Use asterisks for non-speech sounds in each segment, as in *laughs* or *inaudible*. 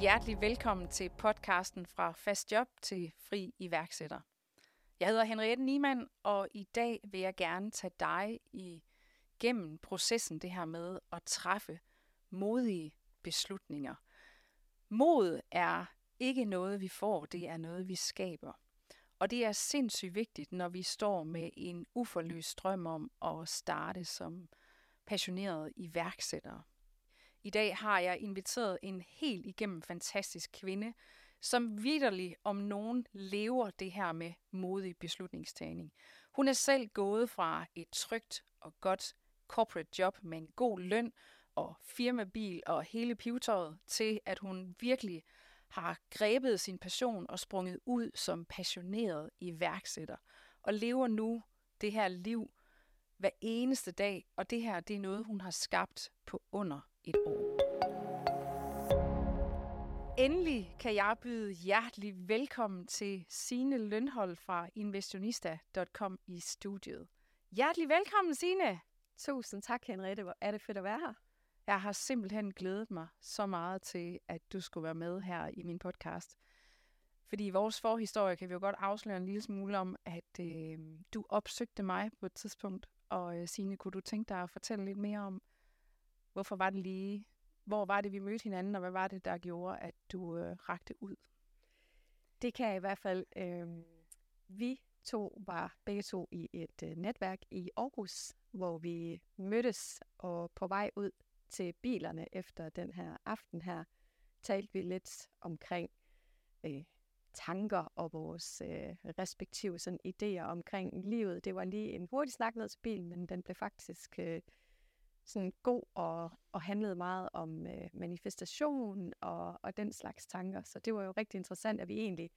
Hjertelig velkommen til podcasten fra Fast Job til Fri iværksætter. Jeg hedder Henriette Niemann, og i dag vil jeg gerne tage dig igennem processen det her med at træffe modige beslutninger. Mod er ikke noget, vi får, det er noget, vi skaber. Og det er sindssygt vigtigt, når vi står med en uforløst drøm om at starte som passionerede iværksættere. I dag har jeg inviteret en helt igennem fantastisk kvinde, som vidderlig om nogen lever det her med modig beslutningstagning. Hun er selv gået fra et trygt og godt corporate job med en god løn og firmabil og hele pivetøjet til, at hun virkelig har grebet sin passion og sprunget ud som passioneret iværksætter og lever nu det her liv hver eneste dag, og det her det er noget, hun har skabt på under et år. Endelig kan jeg byde hjertelig velkommen til Sine Lønhold fra investionista.com i studiet. Hjertelig velkommen, Sine. Tusind tak, Henriette. Hvor er det fedt at være her. Jeg har simpelthen glædet mig så meget til, at du skulle være med her i min podcast. Fordi i vores forhistorie kan vi jo godt afsløre en lille smule om, at øh, du opsøgte mig på et tidspunkt. Og øh, Signe, kunne du tænke dig at fortælle lidt mere om, hvorfor var det lige, hvor var det, vi mødte hinanden, og hvad var det, der gjorde, at du øh, rakte ud? Det kan jeg i hvert fald. Øh, vi to var begge to i et øh, netværk i Aarhus, hvor vi mødtes og på vej ud til bilerne efter den her aften her, talte vi lidt omkring øh, tanker og vores øh, respektive sådan, idéer omkring livet. Det var lige en hurtig snak ned til bilen, men den blev faktisk øh, sådan god og, og handlede meget om øh, manifestation og, og den slags tanker. Så det var jo rigtig interessant, at vi egentlig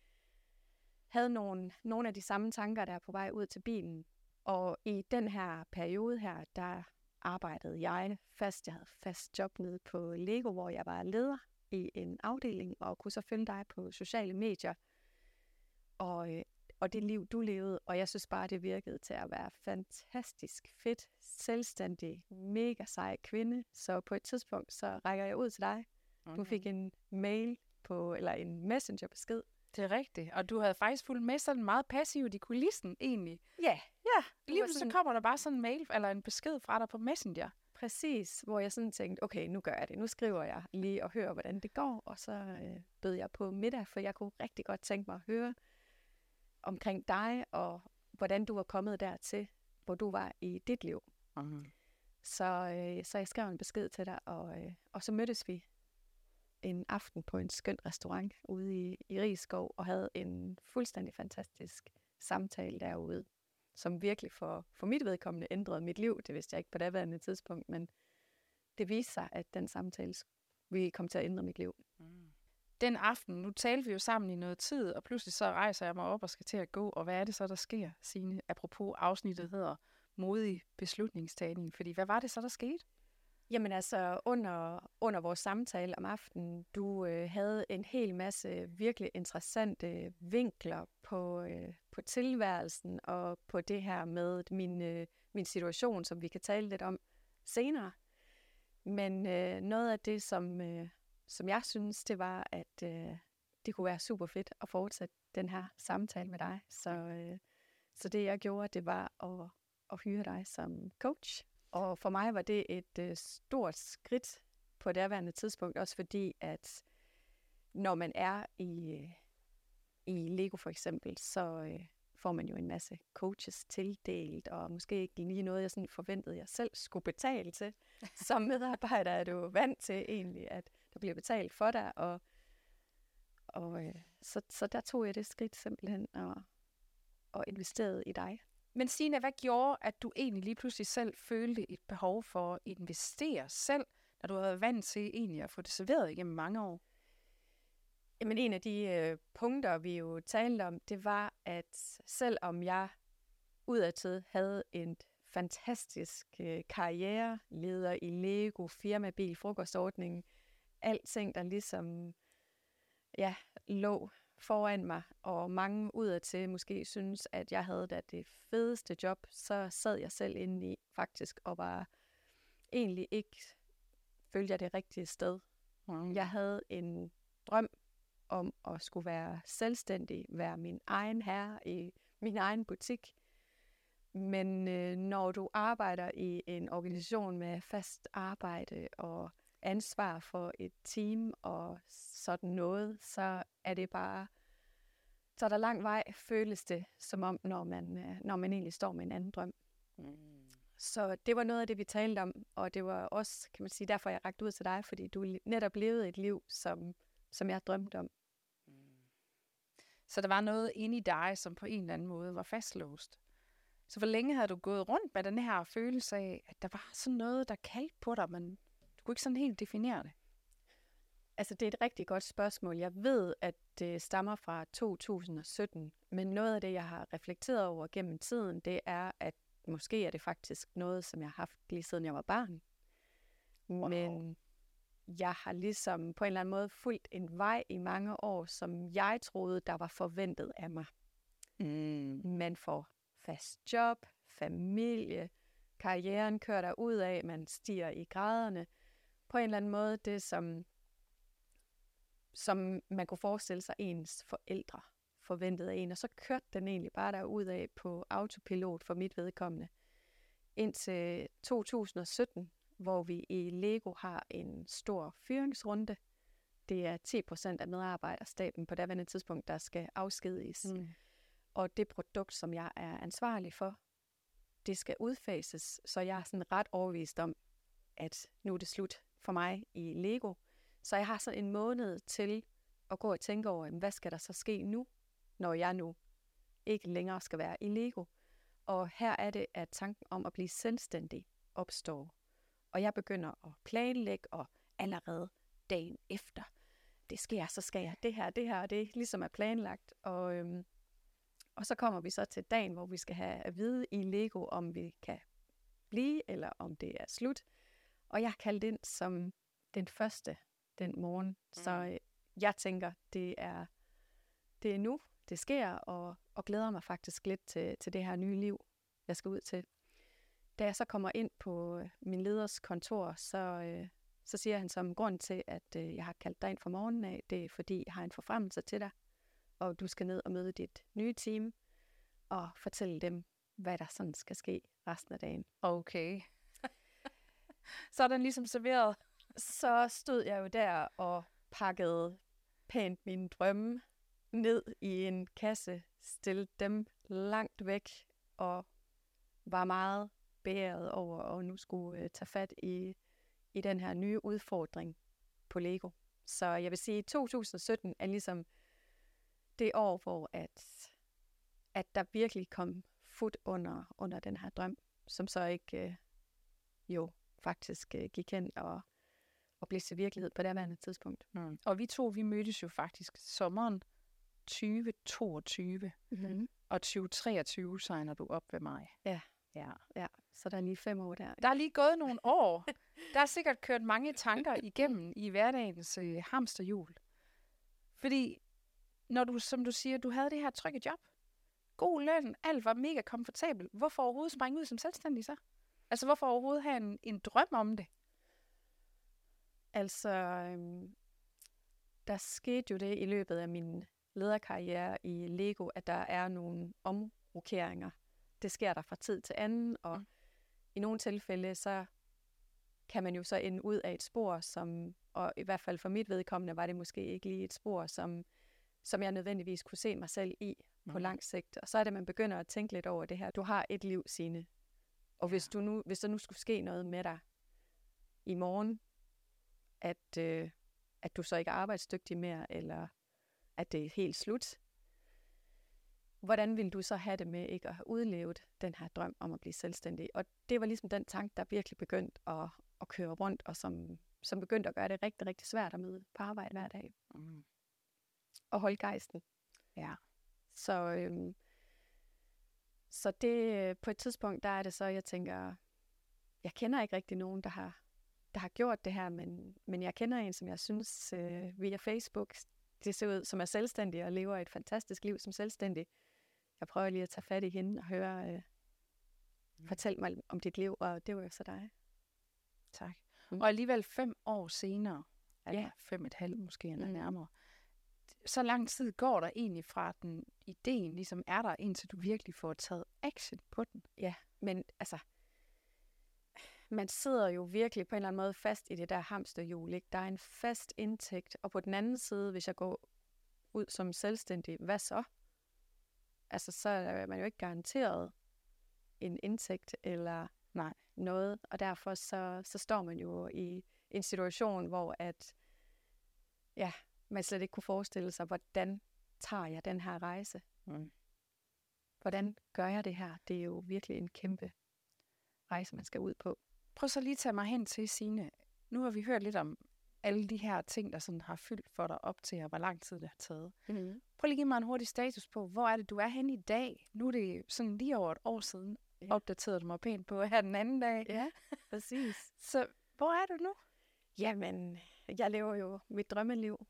havde nogle, nogle af de samme tanker, der er på vej ud til bilen. Og i den her periode her, der arbejdede jeg fast. Jeg havde fast job nede på Lego, hvor jeg var leder i en afdeling, og kunne så følge dig på sociale medier. Og, øh, og det liv, du levede, og jeg synes bare, det virkede til at være fantastisk fedt, selvstændig, mega sej kvinde. Så på et tidspunkt, så rækker jeg ud til dig. Okay. Du fik en mail på, eller en messengerbesked. Det er rigtigt, og du havde faktisk fulgt med sådan meget passivt i kulissen egentlig. Ja. Ja, lige sådan... så kommer der bare sådan en mail eller en besked fra dig på Messenger. Præcis, hvor jeg sådan tænkte, okay, nu gør jeg det. Nu skriver jeg lige og hører, hvordan det går, og så øh, bød jeg på middag, for jeg kunne rigtig godt tænke mig at høre omkring dig, og hvordan du var kommet dertil, hvor du var i dit liv. Mm. Så, øh, så jeg skrev en besked til dig, og, øh, og så mødtes vi en aften på en skøn restaurant ude i, i Rigskov, og havde en fuldstændig fantastisk samtale derude, som virkelig for, for mit vedkommende ændrede mit liv. Det vidste jeg ikke på daværende tidspunkt, men det viste sig, at den samtale vi kom til at ændre mit liv. Mm. Den aften, nu talte vi jo sammen i noget tid, og pludselig så rejser jeg mig op og skal til at gå, og hvad er det så, der sker, Signe? Apropos afsnittet hedder modig beslutningstagning, fordi hvad var det så, der skete? Jamen altså, under, under vores samtale om aftenen, du øh, havde en hel masse virkelig interessante vinkler på, øh, på tilværelsen og på det her med min, øh, min situation, som vi kan tale lidt om senere. Men øh, noget af det, som, øh, som jeg synes, det var, at øh, det kunne være super fedt at fortsætte den her samtale med dig. Så, øh, så det jeg gjorde, det var at, at hyre dig som coach. Og for mig var det et øh, stort skridt på det daværende tidspunkt, også fordi at når man er i, øh, i Lego for eksempel, så øh, får man jo en masse coaches tildelt, og måske ikke lige noget, jeg sådan forventede, jeg selv skulle betale til. *laughs* Som medarbejder er du vant til egentlig, at der bliver betalt for dig, og, og øh, så, så der tog jeg det skridt simpelthen og, og investerede i dig. Men Sina, hvad gjorde, at du egentlig lige pludselig selv følte et behov for at investere selv, når du havde vant til egentlig at få det serveret igennem mange år? Jamen en af de øh, punkter, vi jo talte om, det var, at selvom jeg udadtil havde en fantastisk øh, karriere, leder i Lego, firmabil, frokostordning, alting, der ligesom ja, lå foran mig, og mange udadtil måske synes, at jeg havde da det fedeste job, så sad jeg selv inde i faktisk og var egentlig ikke følte jeg det rigtige sted. Mm. Jeg havde en drøm om at skulle være selvstændig, være min egen herre i min egen butik. Men øh, når du arbejder i en organisation med fast arbejde og ansvar for et team og sådan noget, så er det bare, så er der lang vej, føles det som om, når man, øh, når man egentlig står med en anden drøm. Mm. Så det var noget af det, vi talte om, og det var også, kan man sige, derfor jeg rakte ud til dig, fordi du netop levede et liv, som, som jeg drømte om. Mm. Så der var noget inde i dig, som på en eller anden måde var fastlåst. Så hvor længe havde du gået rundt med den her følelse af, at der var sådan noget, der kaldte på dig, men du kunne ikke sådan helt definere det? Altså, det er et rigtig godt spørgsmål. Jeg ved, at det stammer fra 2017, men noget af det, jeg har reflekteret over gennem tiden, det er, at måske er det faktisk noget, som jeg har haft lige siden jeg var barn. Wow. Men jeg har ligesom på en eller anden måde fulgt en vej i mange år, som jeg troede, der var forventet af mig. Mm. Man får fast job, familie, karrieren kører der ud af, man stiger i graderne. På en eller anden måde det, som, som man kunne forestille sig ens forældre forventede af en. Og så kørte den egentlig bare der ud af på autopilot for mit vedkommende. Indtil 2017, hvor vi i Lego har en stor fyringsrunde. Det er 10 procent af medarbejderstaben på daværende tidspunkt, der skal afskediges. Mm. Og det produkt, som jeg er ansvarlig for, det skal udfases, så jeg er sådan ret overvist om, at nu er det slut for mig i Lego. Så jeg har så en måned til at gå og tænke over, hvad skal der så ske nu, når jeg nu ikke længere skal være i Lego. Og her er det, at tanken om at blive selvstændig opstår. Og jeg begynder at planlægge, og allerede dagen efter, det sker, så skal jeg det her, det her, og det ligesom er planlagt. Og øhm, og så kommer vi så til dagen, hvor vi skal have at vide i Lego, om vi kan blive, eller om det er slut. Og jeg kaldt ind som den første den morgen. Mm. Så øh, jeg tænker, det er, det er nu, det sker, og, og glæder mig faktisk lidt til, til det her nye liv, jeg skal ud til. Da jeg så kommer ind på øh, min leders kontor, så, øh, så siger han som grund til, at øh, jeg har kaldt dig ind fra morgenen af, det er fordi, jeg har en forfremmelse til dig og du skal ned og møde dit nye team og fortælle dem, hvad der sådan skal ske resten af dagen. Okay så er den ligesom serveret. Så stod jeg jo der og pakkede pænt mine drømme ned i en kasse, stillede dem langt væk og var meget bæret over at nu skulle uh, tage fat i, i den her nye udfordring på Lego. Så jeg vil sige, at 2017 er ligesom det år, hvor at, at der virkelig kom fod under, under den her drøm, som så ikke øh, jo faktisk øh, gik hen og, og blev til virkelighed på det tidspunkt. Mm. Og vi to, vi mødtes jo faktisk sommeren 2022, mm-hmm. og 2023 signer du op ved mig. Ja. Ja. ja, så der er lige fem år der. Der er lige gået nogle år. Der er sikkert kørt mange tanker igennem i hverdagens øh, hamsterhjul. Fordi når du, som du siger, du havde det her trygge job, god løn, alt var mega komfortabelt, hvorfor overhovedet springe ud som selvstændig så? Altså, hvorfor overhovedet have en, en drøm om det? Altså, øhm, der skete jo det i løbet af min lederkarriere i Lego, at der er nogle omrokeringer. Det sker der fra tid til anden, og mm. i nogle tilfælde, så kan man jo så ende ud af et spor, som, og i hvert fald for mit vedkommende, var det måske ikke lige et spor, som som jeg nødvendigvis kunne se mig selv i på mm. lang sigt. Og så er det, at man begynder at tænke lidt over det her. Du har et liv, sine. Og hvis, du nu, hvis der nu skulle ske noget med dig i morgen, at, øh, at du så ikke er arbejdsdygtig mere, eller at det er helt slut, hvordan vil du så have det med ikke at have udlevet den her drøm om at blive selvstændig? Og det var ligesom den tanke, der virkelig begyndte at, at køre rundt, og som, som begyndte at gøre det rigtig, rigtig svært at møde på arbejde hver dag. Mm og holde gejsten. Ja. Så, øhm, så det på et tidspunkt, der er det så, jeg tænker, jeg kender ikke rigtig nogen, der har, der har gjort det her, men, men jeg kender en, som jeg synes øh, via Facebook, det ser ud som er selvstændig og lever et fantastisk liv som selvstændig. Jeg prøver lige at tage fat i hende og høre, øh, mm. fortæl mig om dit liv, og det var jo så dig. Tak. Mm. Og alligevel fem år senere, eller Ja. fem et halvt måske, eller Mm. nærmere. Så lang tid går der egentlig fra, den ideen ligesom er der, indtil du virkelig får taget action på den. Men altså, man sidder jo virkelig på en eller anden måde fast i det der hamsterhjul. Ikke? Der er en fast indtægt, og på den anden side, hvis jeg går ud som selvstændig, hvad så? Altså, så er man jo ikke garanteret en indtægt eller Nej. noget, og derfor så, så står man jo i en situation, hvor at, ja, man slet ikke kunne forestille sig, hvordan tager jeg den her rejse? Mm. Hvordan gør jeg det her? Det er jo virkelig en kæmpe rejse, man skal ud på. Prøv så lige at tage mig hen til, Signe. Nu har vi hørt lidt om alle de her ting, der sådan har fyldt for dig op til, og hvor lang tid det har taget. Mm. Prøv lige at give mig en hurtig status på, hvor er det, du er henne i dag? Nu er det sådan lige over et år siden, Ja. opdaterede du mig pænt på her den anden dag. Ja, *laughs* præcis. Så hvor er du nu? Jamen, jeg lever jo mit drømmeliv.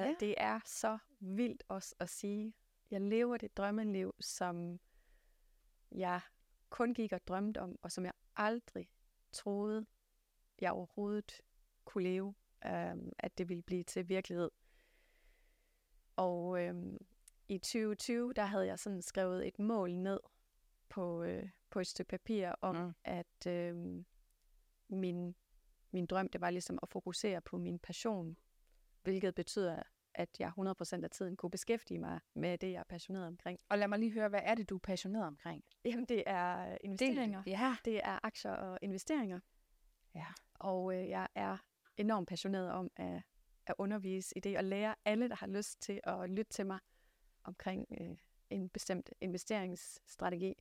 Ja. Det er så vildt også at sige. Jeg lever det drømmeliv, som jeg kun gik og drømte om, og som jeg aldrig troede, jeg overhovedet kunne leve, øhm, at det ville blive til virkelighed. Og øhm, i 2020, der havde jeg sådan skrevet et mål ned på, øh, på et stykke papir om, Mm. at øhm, min, min drøm, det var ligesom at fokusere på min passion, hvilket betyder, at jeg 100% af tiden kunne beskæftige mig med det, jeg er passioneret omkring. Og lad mig lige høre, hvad er det, du er passioneret omkring? Jamen, det er investeringer. Ja. Det er aktier og investeringer. Ja. Og øh, jeg er enormt passioneret om at, at undervise i det, og lære alle, der har lyst til at lytte til mig omkring øh, en bestemt investeringsstrategi,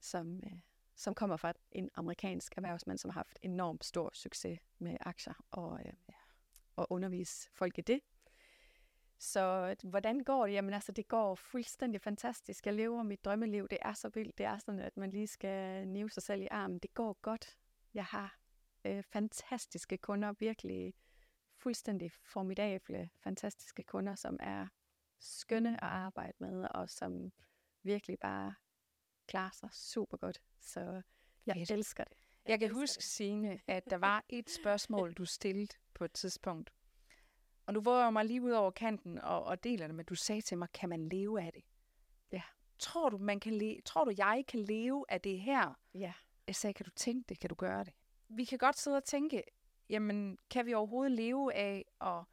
som, øh, som kommer fra en amerikansk erhvervsmand, som har haft enormt stor succes med aktier og, øh, og undervise folk i det. Så hvordan går det? Jamen altså, det går fuldstændig fantastisk. Jeg lever mit drømmeliv. Det er så vildt. Det er sådan, at man lige skal nive sig selv i armen. Det går godt. Jeg har øh, fantastiske kunder, virkelig fuldstændig formidable, fantastiske kunder, som er skønne at arbejde med, og som virkelig bare klarer sig super godt. Så jeg Fedt. elsker det. Jeg kan huske. Signe, at der var et spørgsmål, du stillede på et tidspunkt. Og nu våger jeg mig lige ud over kanten og, og deler det, men du sagde til mig, kan man leve af det? Ja. Tror du, man kan le- tror du, jeg kan leve af det her? Ja. Jeg sagde, kan du tænke det? Kan du gøre det? Vi kan godt sidde og tænke, jamen, kan vi overhovedet leve af og,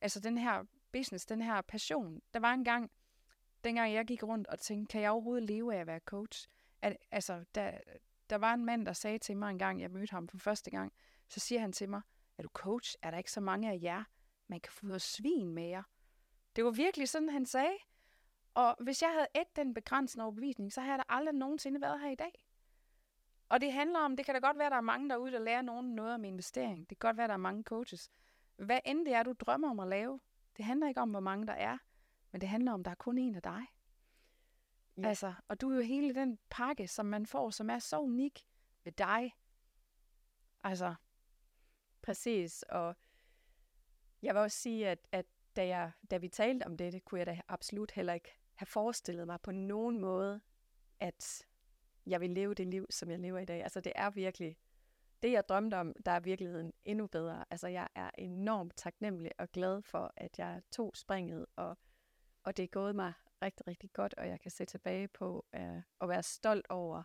altså den her business, den her passion? Der var en gang, dengang jeg gik rundt og tænkte, kan jeg overhovedet leve af at være coach? At, altså, der, der var en mand, der sagde til mig en gang, jeg mødte ham for første gang, så siger han til mig, er du coach? Er der ikke så mange af jer, man kan fodre svin med jer? Det var virkelig sådan, han sagde. Og hvis jeg havde et den begrænsende overbevisning, så havde der aldrig nogensinde været her i dag. Og det handler om, det kan da godt være, at der er mange derude, der lærer nogen noget om investering. Det kan godt være, at der er mange coaches. Hvad end det er, du drømmer om at lave, det handler ikke om, hvor mange der er, men det handler om, at der er kun en af dig. Ja. Altså, og du er jo hele den pakke, som man får, som er så unik ved dig. Altså, Præcis, og jeg vil også sige, at, at da, jeg, da vi talte om det, kunne jeg da absolut heller ikke have forestillet mig på nogen måde, at jeg vil leve det liv, som jeg lever i dag. Altså det er virkelig, det jeg drømte om, der er virkeligheden endnu bedre. Altså jeg er enormt taknemmelig og glad for, at jeg tog springet, og, og det er gået mig rigtig, rigtig godt, og jeg kan se tilbage på uh, at være stolt over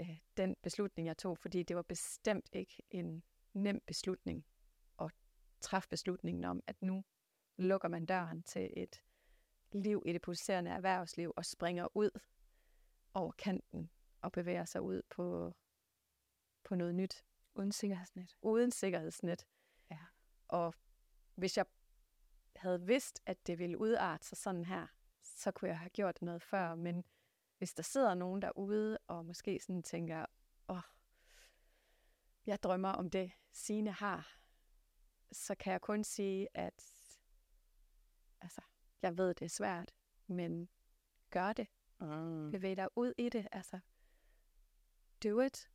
uh, den beslutning, jeg tog, fordi det var bestemt ikke en nem beslutning at træffe beslutningen om, at nu lukker man døren til et liv i det pulserende erhvervsliv og springer ud over kanten og bevæger sig ud på, på noget nyt, uden sikkerhedsnet. uden sikkerhedsnet. Ja. Og hvis jeg havde vidst, at det ville udarte sig sådan her, så kunne jeg have gjort noget før. Men hvis der sidder nogen derude og måske sådan tænker, åh, oh, jeg drømmer om det, Sine har, så kan jeg kun sige, at altså, jeg ved, det er svært, men gør det. Mm. Bevæg dig ud i det. Altså, do it.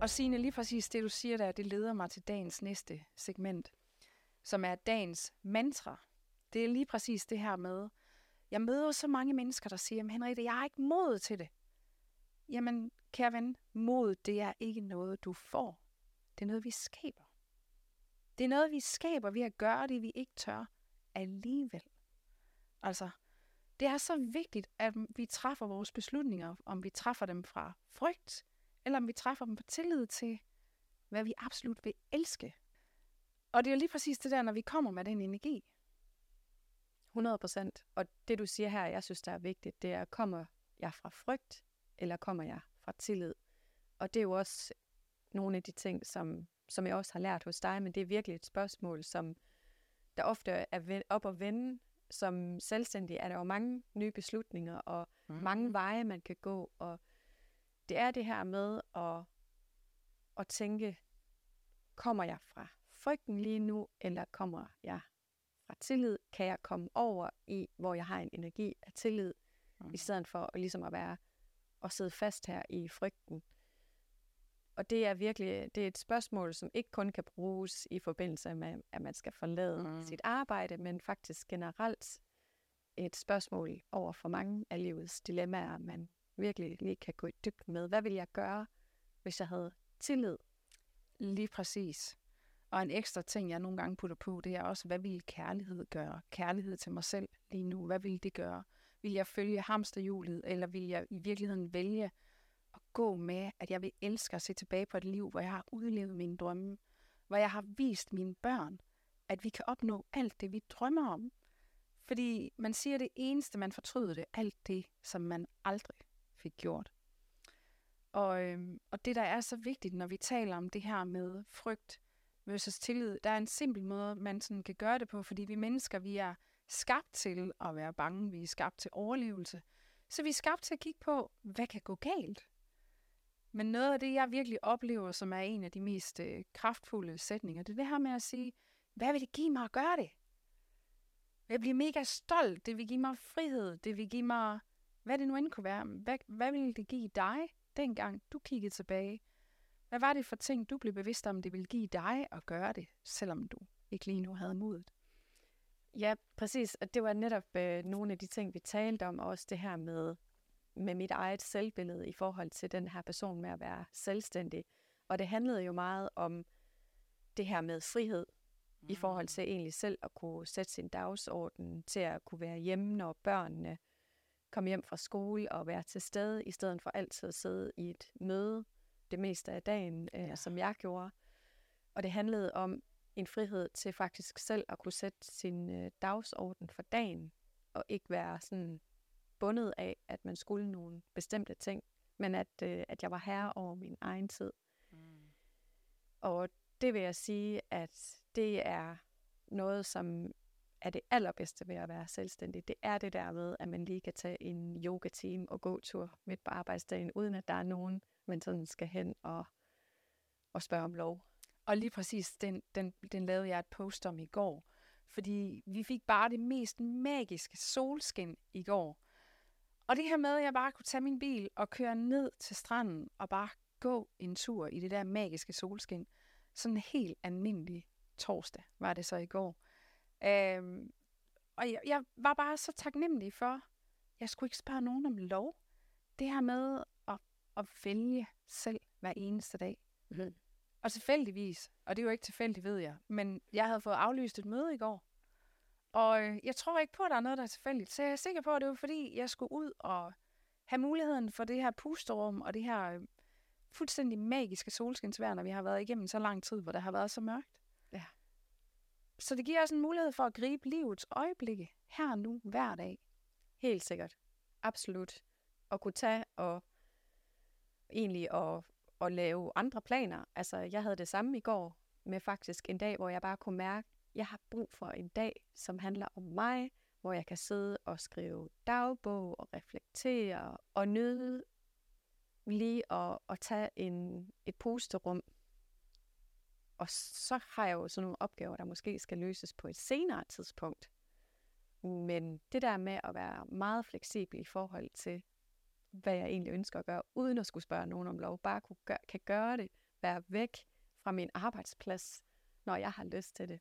Og Signe, lige præcis det, du siger der, det leder mig til dagens næste segment, som er dagens mantra. Det er lige præcis det her med, jeg møder så mange mennesker, der siger, Henriette, jeg har ikke mod til det. Jamen, kære ven, mod, det er ikke noget, du får. Det er noget, vi skaber. Det er noget, vi skaber ved at gøre det, vi ikke tør alligevel. Altså, det er så vigtigt, at vi træffer vores beslutninger, om vi træffer dem fra frygt, eller om vi træffer dem på tillid til, hvad vi absolut vil elske. Og det er jo lige præcis det der, når vi kommer med den energi. 100 procent. Og det du siger her, jeg synes, der er vigtigt, det er, kommer jeg fra frygt, eller kommer jeg fra tillid? Og det er jo også nogle af de ting, som, som jeg også har lært hos dig, men det er virkelig et spørgsmål, som der ofte er op og vende. Som selvstændig er der jo mange nye beslutninger, og mm. mange veje, man kan gå, og det er det her med at, at tænke, kommer jeg fra frygten lige nu, eller kommer jeg fra tillid? Kan jeg komme over i, hvor jeg har en energi af tillid, mm. i stedet for at, ligesom at være og sidde fast her i frygten? Og det er virkelig det er et spørgsmål, som ikke kun kan bruges i forbindelse med, at man skal forlade mm. sit arbejde, men faktisk generelt et spørgsmål over for mange af livets dilemmaer, man virkelig lige kan gå i dybden med. Hvad ville jeg gøre, hvis jeg havde tillid? Lige præcis. Og en ekstra ting, jeg nogle gange putter på, det er også, hvad vil kærlighed gøre? Kærlighed til mig selv lige nu, hvad vil det gøre? Vil jeg følge hamsterhjulet, eller vil jeg i virkeligheden vælge at gå med, at jeg vil elske at se tilbage på et liv, hvor jeg har udlevet mine drømme, hvor jeg har vist mine børn, at vi kan opnå alt det, vi drømmer om. Fordi man siger det eneste, man fortryder det, alt det, som man aldrig fik gjort. Og, øhm, og det, der er så vigtigt, når vi taler om det her med frygt versus tillid, der er en simpel måde, man sådan kan gøre det på, fordi vi mennesker, vi er skabt til at være bange, vi er skabt til overlevelse. Så vi er skabt til at kigge på, hvad kan gå galt? Men noget af det, jeg virkelig oplever, som er en af de mest øh, kraftfulde sætninger, det er det her med at sige, hvad vil det give mig at gøre det? Jeg bliver mega stolt. Det vil give mig frihed. Det vil give mig hvad det nu end kunne være. Hvad, hvad ville det give dig, dengang du kiggede tilbage? Hvad var det for ting, du blev bevidst om, det ville give dig at gøre det, selvom du ikke lige nu havde modet? Ja, præcis. Og det var netop øh, nogle af de ting, vi talte om, også det her med, med mit eget selvbillede i forhold til den her person med at være selvstændig. Og det handlede jo meget om det her med frihed, mm. i forhold til egentlig selv at kunne sætte sin dagsorden, til at kunne være hjemme, når børnene komme hjem fra skole og være til stede, i stedet for altid at sidde i et møde det meste af dagen, øh, ja. som jeg gjorde. Og det handlede om en frihed til faktisk selv at kunne sætte sin øh, dagsorden for dagen, og ikke være sådan bundet af, at man skulle nogle bestemte ting, men at, øh, at jeg var herre over min egen tid. Mm. Og det vil jeg sige, at det er noget, som er det allerbedste ved at være selvstændig, det er det der med, at man lige kan tage en yoga-team og gå tur midt på arbejdsdagen, uden at der er nogen, man sådan skal hen og, og spørge om lov. Og lige præcis, den, den, den lavede jeg et post om i går, fordi vi fik bare det mest magiske solskin i går. Og det her med, at jeg bare kunne tage min bil og køre ned til stranden og bare gå en tur i det der magiske solskin. Sådan en helt almindelig torsdag var det så i går. Øhm, og jeg, jeg var bare så taknemmelig for, jeg skulle ikke spørge nogen om lov. Det her med at, at vælge selv hver eneste dag. Mm. Og tilfældigvis, og det er jo ikke tilfældigt, ved jeg, men jeg havde fået aflyst et møde i går. Og øh, jeg tror ikke på, at der er noget, der er tilfældigt. Så jeg er sikker på, at det var fordi, jeg skulle ud og have muligheden for det her pusterum og det her øh, fuldstændig magiske solskinsvær, når vi har været igennem så lang tid, hvor der har været så mørkt. Så det giver os en mulighed for at gribe livets øjeblikke her og nu, hver dag. Helt sikkert. Absolut. Og kunne tage og egentlig at, at lave andre planer. Altså, jeg havde det samme i går med faktisk en dag, hvor jeg bare kunne mærke, at jeg har brug for en dag, som handler om mig, hvor jeg kan sidde og skrive dagbog og reflektere og nyde lige at, at tage en, et pusterum og så har jeg jo sådan nogle opgaver, der måske skal løses på et senere tidspunkt. Men det der med at være meget fleksibel i forhold til, hvad jeg egentlig ønsker at gøre, uden at skulle spørge nogen om lov, bare kunne gøre, kan gøre det, være væk fra min arbejdsplads, når jeg har lyst til det.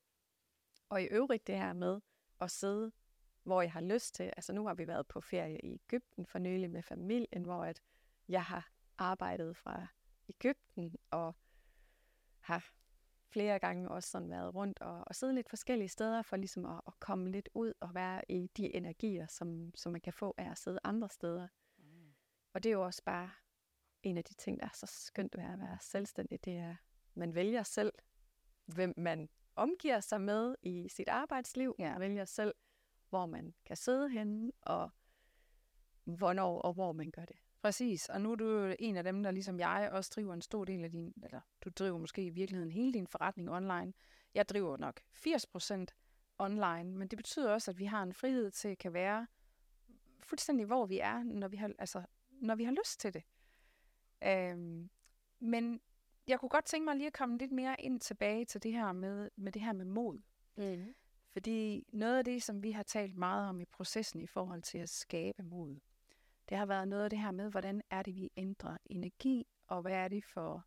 Og i øvrigt det her med at sidde, hvor jeg har lyst til. Altså nu har vi været på ferie i Ægypten for nylig med familien, hvor at jeg har arbejdet fra Ægypten og har flere gange også sådan været rundt og, og siddet lidt forskellige steder for ligesom at, at komme lidt ud og være i de energier, som, som man kan få af at sidde andre steder. Og det er jo også bare en af de ting, der er så skønt ved at være selvstændig, det er, at man vælger selv, hvem man omgiver sig med i sit arbejdsliv. Ja. Man vælger selv, hvor man kan sidde henne, og hvornår og hvor man gør det. Præcis, og nu er du en af dem, der ligesom jeg også driver en stor del af din, eller du driver måske i virkeligheden hele din forretning online. Jeg driver nok 80% online, men det betyder også, at vi har en frihed til at kan være fuldstændig, hvor vi er, når vi har, altså, når vi har lyst til det. Øhm, men jeg kunne godt tænke mig lige at komme lidt mere ind tilbage til det her med, med det her med mod. Mm. Fordi noget af det, som vi har talt meget om i processen i forhold til at skabe mod, det har været noget af det her med, hvordan er det, vi ændrer energi, og hvad er det for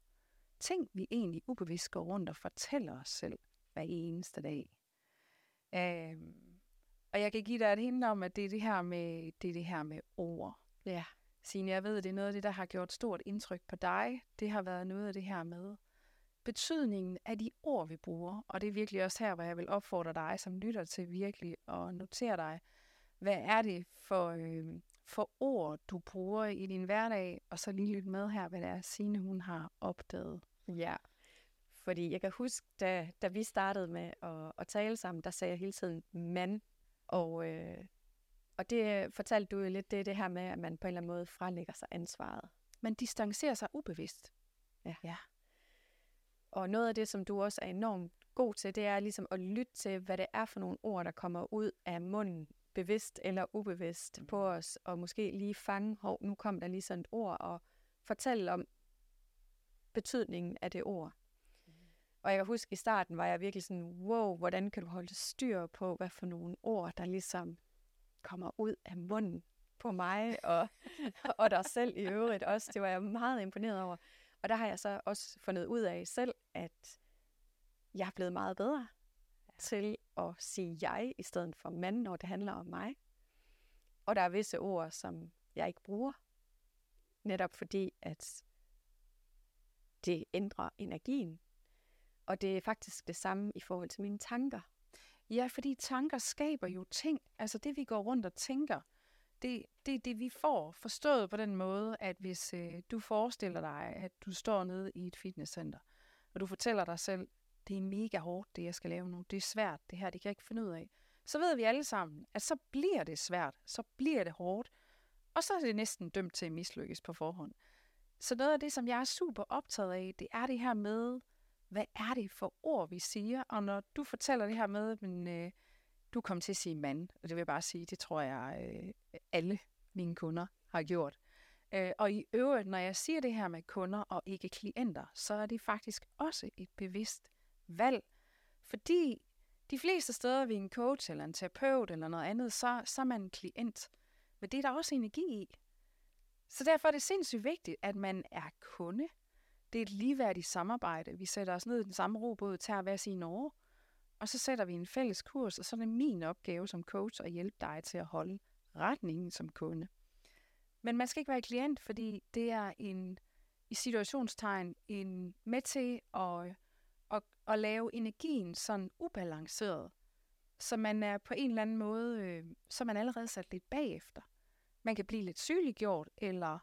ting, vi egentlig ubevidst går rundt og fortæller os selv hver eneste dag. Øhm, og jeg kan give dig et hint om, at det er det her med, det er det her med ord. Ja. Signe, jeg ved, at det er noget af det, der har gjort stort indtryk på dig. Det har været noget af det her med betydningen af de ord, vi bruger. Og det er virkelig også her, hvor jeg vil opfordre dig, som lytter til virkelig at notere dig, hvad er det for, øh, for ord, du bruger i din hverdag, og så lige lytte med her, hvad det er, Signe hun har opdaget. Ja, fordi jeg kan huske, da, da vi startede med at, at tale sammen, der sagde jeg hele tiden mand, og, øh, og det fortalte du jo lidt, det det her med, at man på en eller anden måde frelægger sig ansvaret. Man distancerer sig ubevidst. Ja. ja. Og noget af det, som du også er enormt god til, det er ligesom at lytte til, hvad det er for nogle ord, der kommer ud af munden bevidst eller ubevidst mm. på os, og måske lige fange, hov, nu kom der lige sådan et ord, og fortælle om betydningen af det ord. Mm. Og jeg kan huske, i starten var jeg virkelig sådan, wow, hvordan kan du holde styr på, hvad for nogle ord, der ligesom kommer ud af munden på mig, og, *laughs* og dig selv i øvrigt også. Det var jeg meget imponeret over. Og der har jeg så også fundet ud af selv, at jeg er blevet meget bedre til at sige jeg i stedet for mand, når det handler om mig. Og der er visse ord, som jeg ikke bruger, netop fordi, at det ændrer energien. Og det er faktisk det samme i forhold til mine tanker. Ja, fordi tanker skaber jo ting. Altså det, vi går rundt og tænker, det, det er det, vi får forstået på den måde, at hvis øh, du forestiller dig, at du står nede i et fitnesscenter, og du fortæller dig selv, det er mega hårdt, det jeg skal lave nu. Det er svært, det her, det kan jeg ikke finde ud af. Så ved vi alle sammen, at så bliver det svært, så bliver det hårdt, og så er det næsten dømt til at mislykkes på forhånd. Så noget af det, som jeg er super optaget af, det er det her med, hvad er det for ord, vi siger? Og når du fortæller det her med, men øh, du kom til at sige mand, og det vil jeg bare sige, det tror jeg øh, alle mine kunder har gjort. Øh, og i øvrigt, når jeg siger det her med kunder og ikke klienter, så er det faktisk også et bevidst valg. Fordi de fleste steder ved en coach eller en terapeut eller noget andet, så, så er man en klient. Men det er der også energi i. Så derfor er det sindssygt vigtigt, at man er kunde. Det er et ligeværdigt samarbejde. Vi sætter os ned i den samme robåd, tager hver sin år, og så sætter vi en fælles kurs, og så er det min opgave som coach at hjælpe dig til at holde retningen som kunde. Men man skal ikke være klient, fordi det er en i situationstegn en med til at at lave energien sådan ubalanceret, så man er på en eller anden måde, øh, så man allerede sat lidt bagefter. Man kan blive lidt sygeliggjort, eller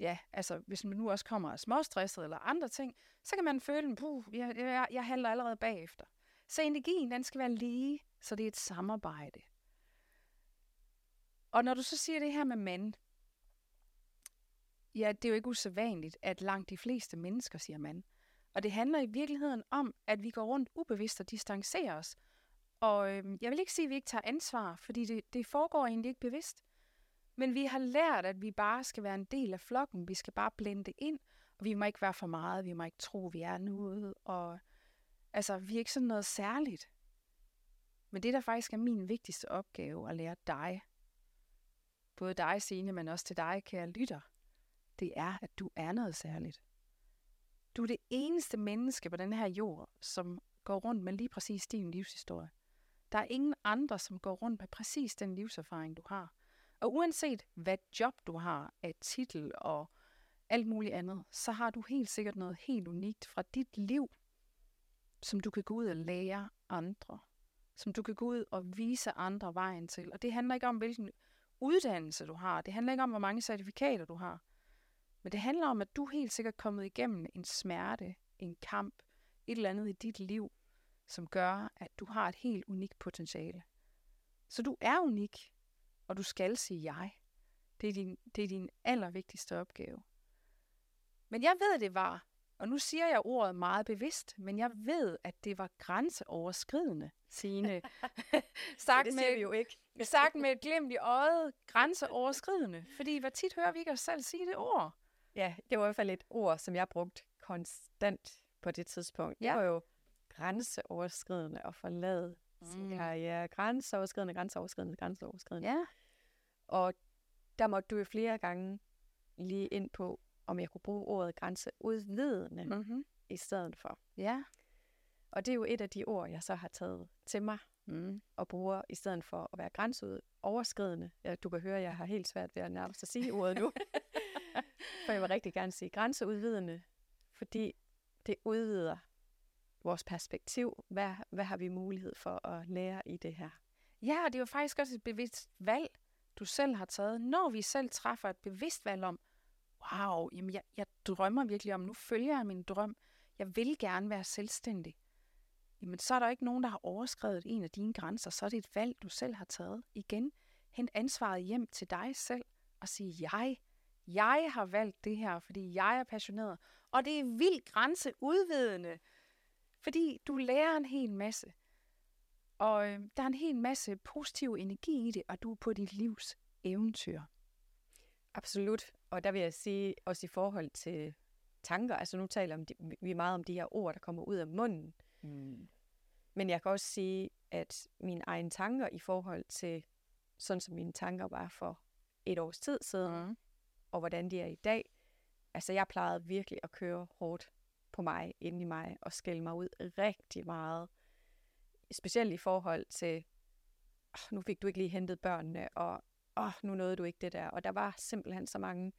ja, altså hvis man nu også kommer småstresset eller andre ting, så kan man føle, puh, jeg, jeg, jeg handler allerede bagefter. Så energien, den skal være lige, så det er et samarbejde. Og når du så siger det her med mand, ja, det er jo ikke usædvanligt, at langt de fleste mennesker siger mand. Og det handler i virkeligheden om, at vi går rundt ubevidst og distancerer os. Og øhm, jeg vil ikke sige, at vi ikke tager ansvar, fordi det, det foregår egentlig ikke bevidst. Men vi har lært, at vi bare skal være en del af flokken. Vi skal bare blende ind, og vi må ikke være for meget. Vi må ikke tro, vi er noget. Og altså, vi er ikke sådan noget særligt. Men det, der faktisk er min vigtigste opgave at lære dig, både dig, Signe, men også til dig, kære lytter, det er, at du er noget særligt. Du er det eneste menneske på den her jord, som går rundt med lige præcis din livshistorie. Der er ingen andre, som går rundt med præcis den livserfaring, du har. Og uanset hvad job du har af titel og alt muligt andet, så har du helt sikkert noget helt unikt fra dit liv, som du kan gå ud og lære andre. Som du kan gå ud og vise andre vejen til. Og det handler ikke om, hvilken uddannelse du har. Det handler ikke om, hvor mange certifikater du har. Men det handler om, at du helt sikkert er kommet igennem en smerte, en kamp, et eller andet i dit liv, som gør, at du har et helt unikt potentiale. Så du er unik, og du skal sige jeg. Det er din, det er din allervigtigste opgave. Men jeg ved, det var, og nu siger jeg ordet meget bevidst, men jeg ved, at det var grænseoverskridende, Signe. *laughs* sagt det siger med, vi jo ikke. *laughs* sagt med et glimt i øjet, grænseoverskridende. Fordi hvor tit hører vi ikke os selv sige det ord? Ja, det var i hvert fald et ord, som jeg brugte konstant på det tidspunkt. Ja. Det var jo grænseoverskridende at forlade mm. ja, ja, grænseoverskridende, grænseoverskridende, grænseoverskridende. Ja. Og der måtte du jo flere gange lige ind på, om jeg kunne bruge ordet grænseudvidende mm-hmm. i stedet for. Ja. Og det er jo et af de ord, jeg så har taget til mig mm. og bruger i stedet for at være grænseoverskridende. Ja, du kan høre, at jeg har helt svært ved at nærmest at sige ordet nu. *laughs* for jeg vil rigtig gerne sige grænseudvidende, fordi det udvider vores perspektiv. Hvad, hvad har vi mulighed for at lære i det her? Ja, det er jo faktisk også et bevidst valg, du selv har taget. Når vi selv træffer et bevidst valg om, wow, jamen jeg, jeg drømmer virkelig om, nu følger jeg min drøm, jeg vil gerne være selvstændig. Jamen så er der ikke nogen, der har overskrevet en af dine grænser, så er det et valg, du selv har taget. Igen, hent ansvaret hjem til dig selv og sige, jeg, jeg har valgt det her, fordi jeg er passioneret. Og det er vildt grænseudvidende. Fordi du lærer en hel masse. Og øh, der er en hel masse positiv energi i det, og du er på dit livs eventyr. Absolut. Og der vil jeg sige, også i forhold til tanker, altså nu taler om de, vi meget om de her ord, der kommer ud af munden. Mm. Men jeg kan også sige, at mine egne tanker i forhold til, sådan som mine tanker var for et års tid siden, mm. og hvordan de er i dag, altså jeg plejede virkelig at køre hårdt på mig, inde i mig, og skælde mig ud rigtig meget. Specielt i forhold til, oh, nu fik du ikke lige hentet børnene, og oh, nu nåede du ikke det der. Og der var simpelthen så mange